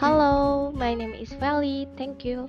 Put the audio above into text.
Hello, my name is Valley. Thank you.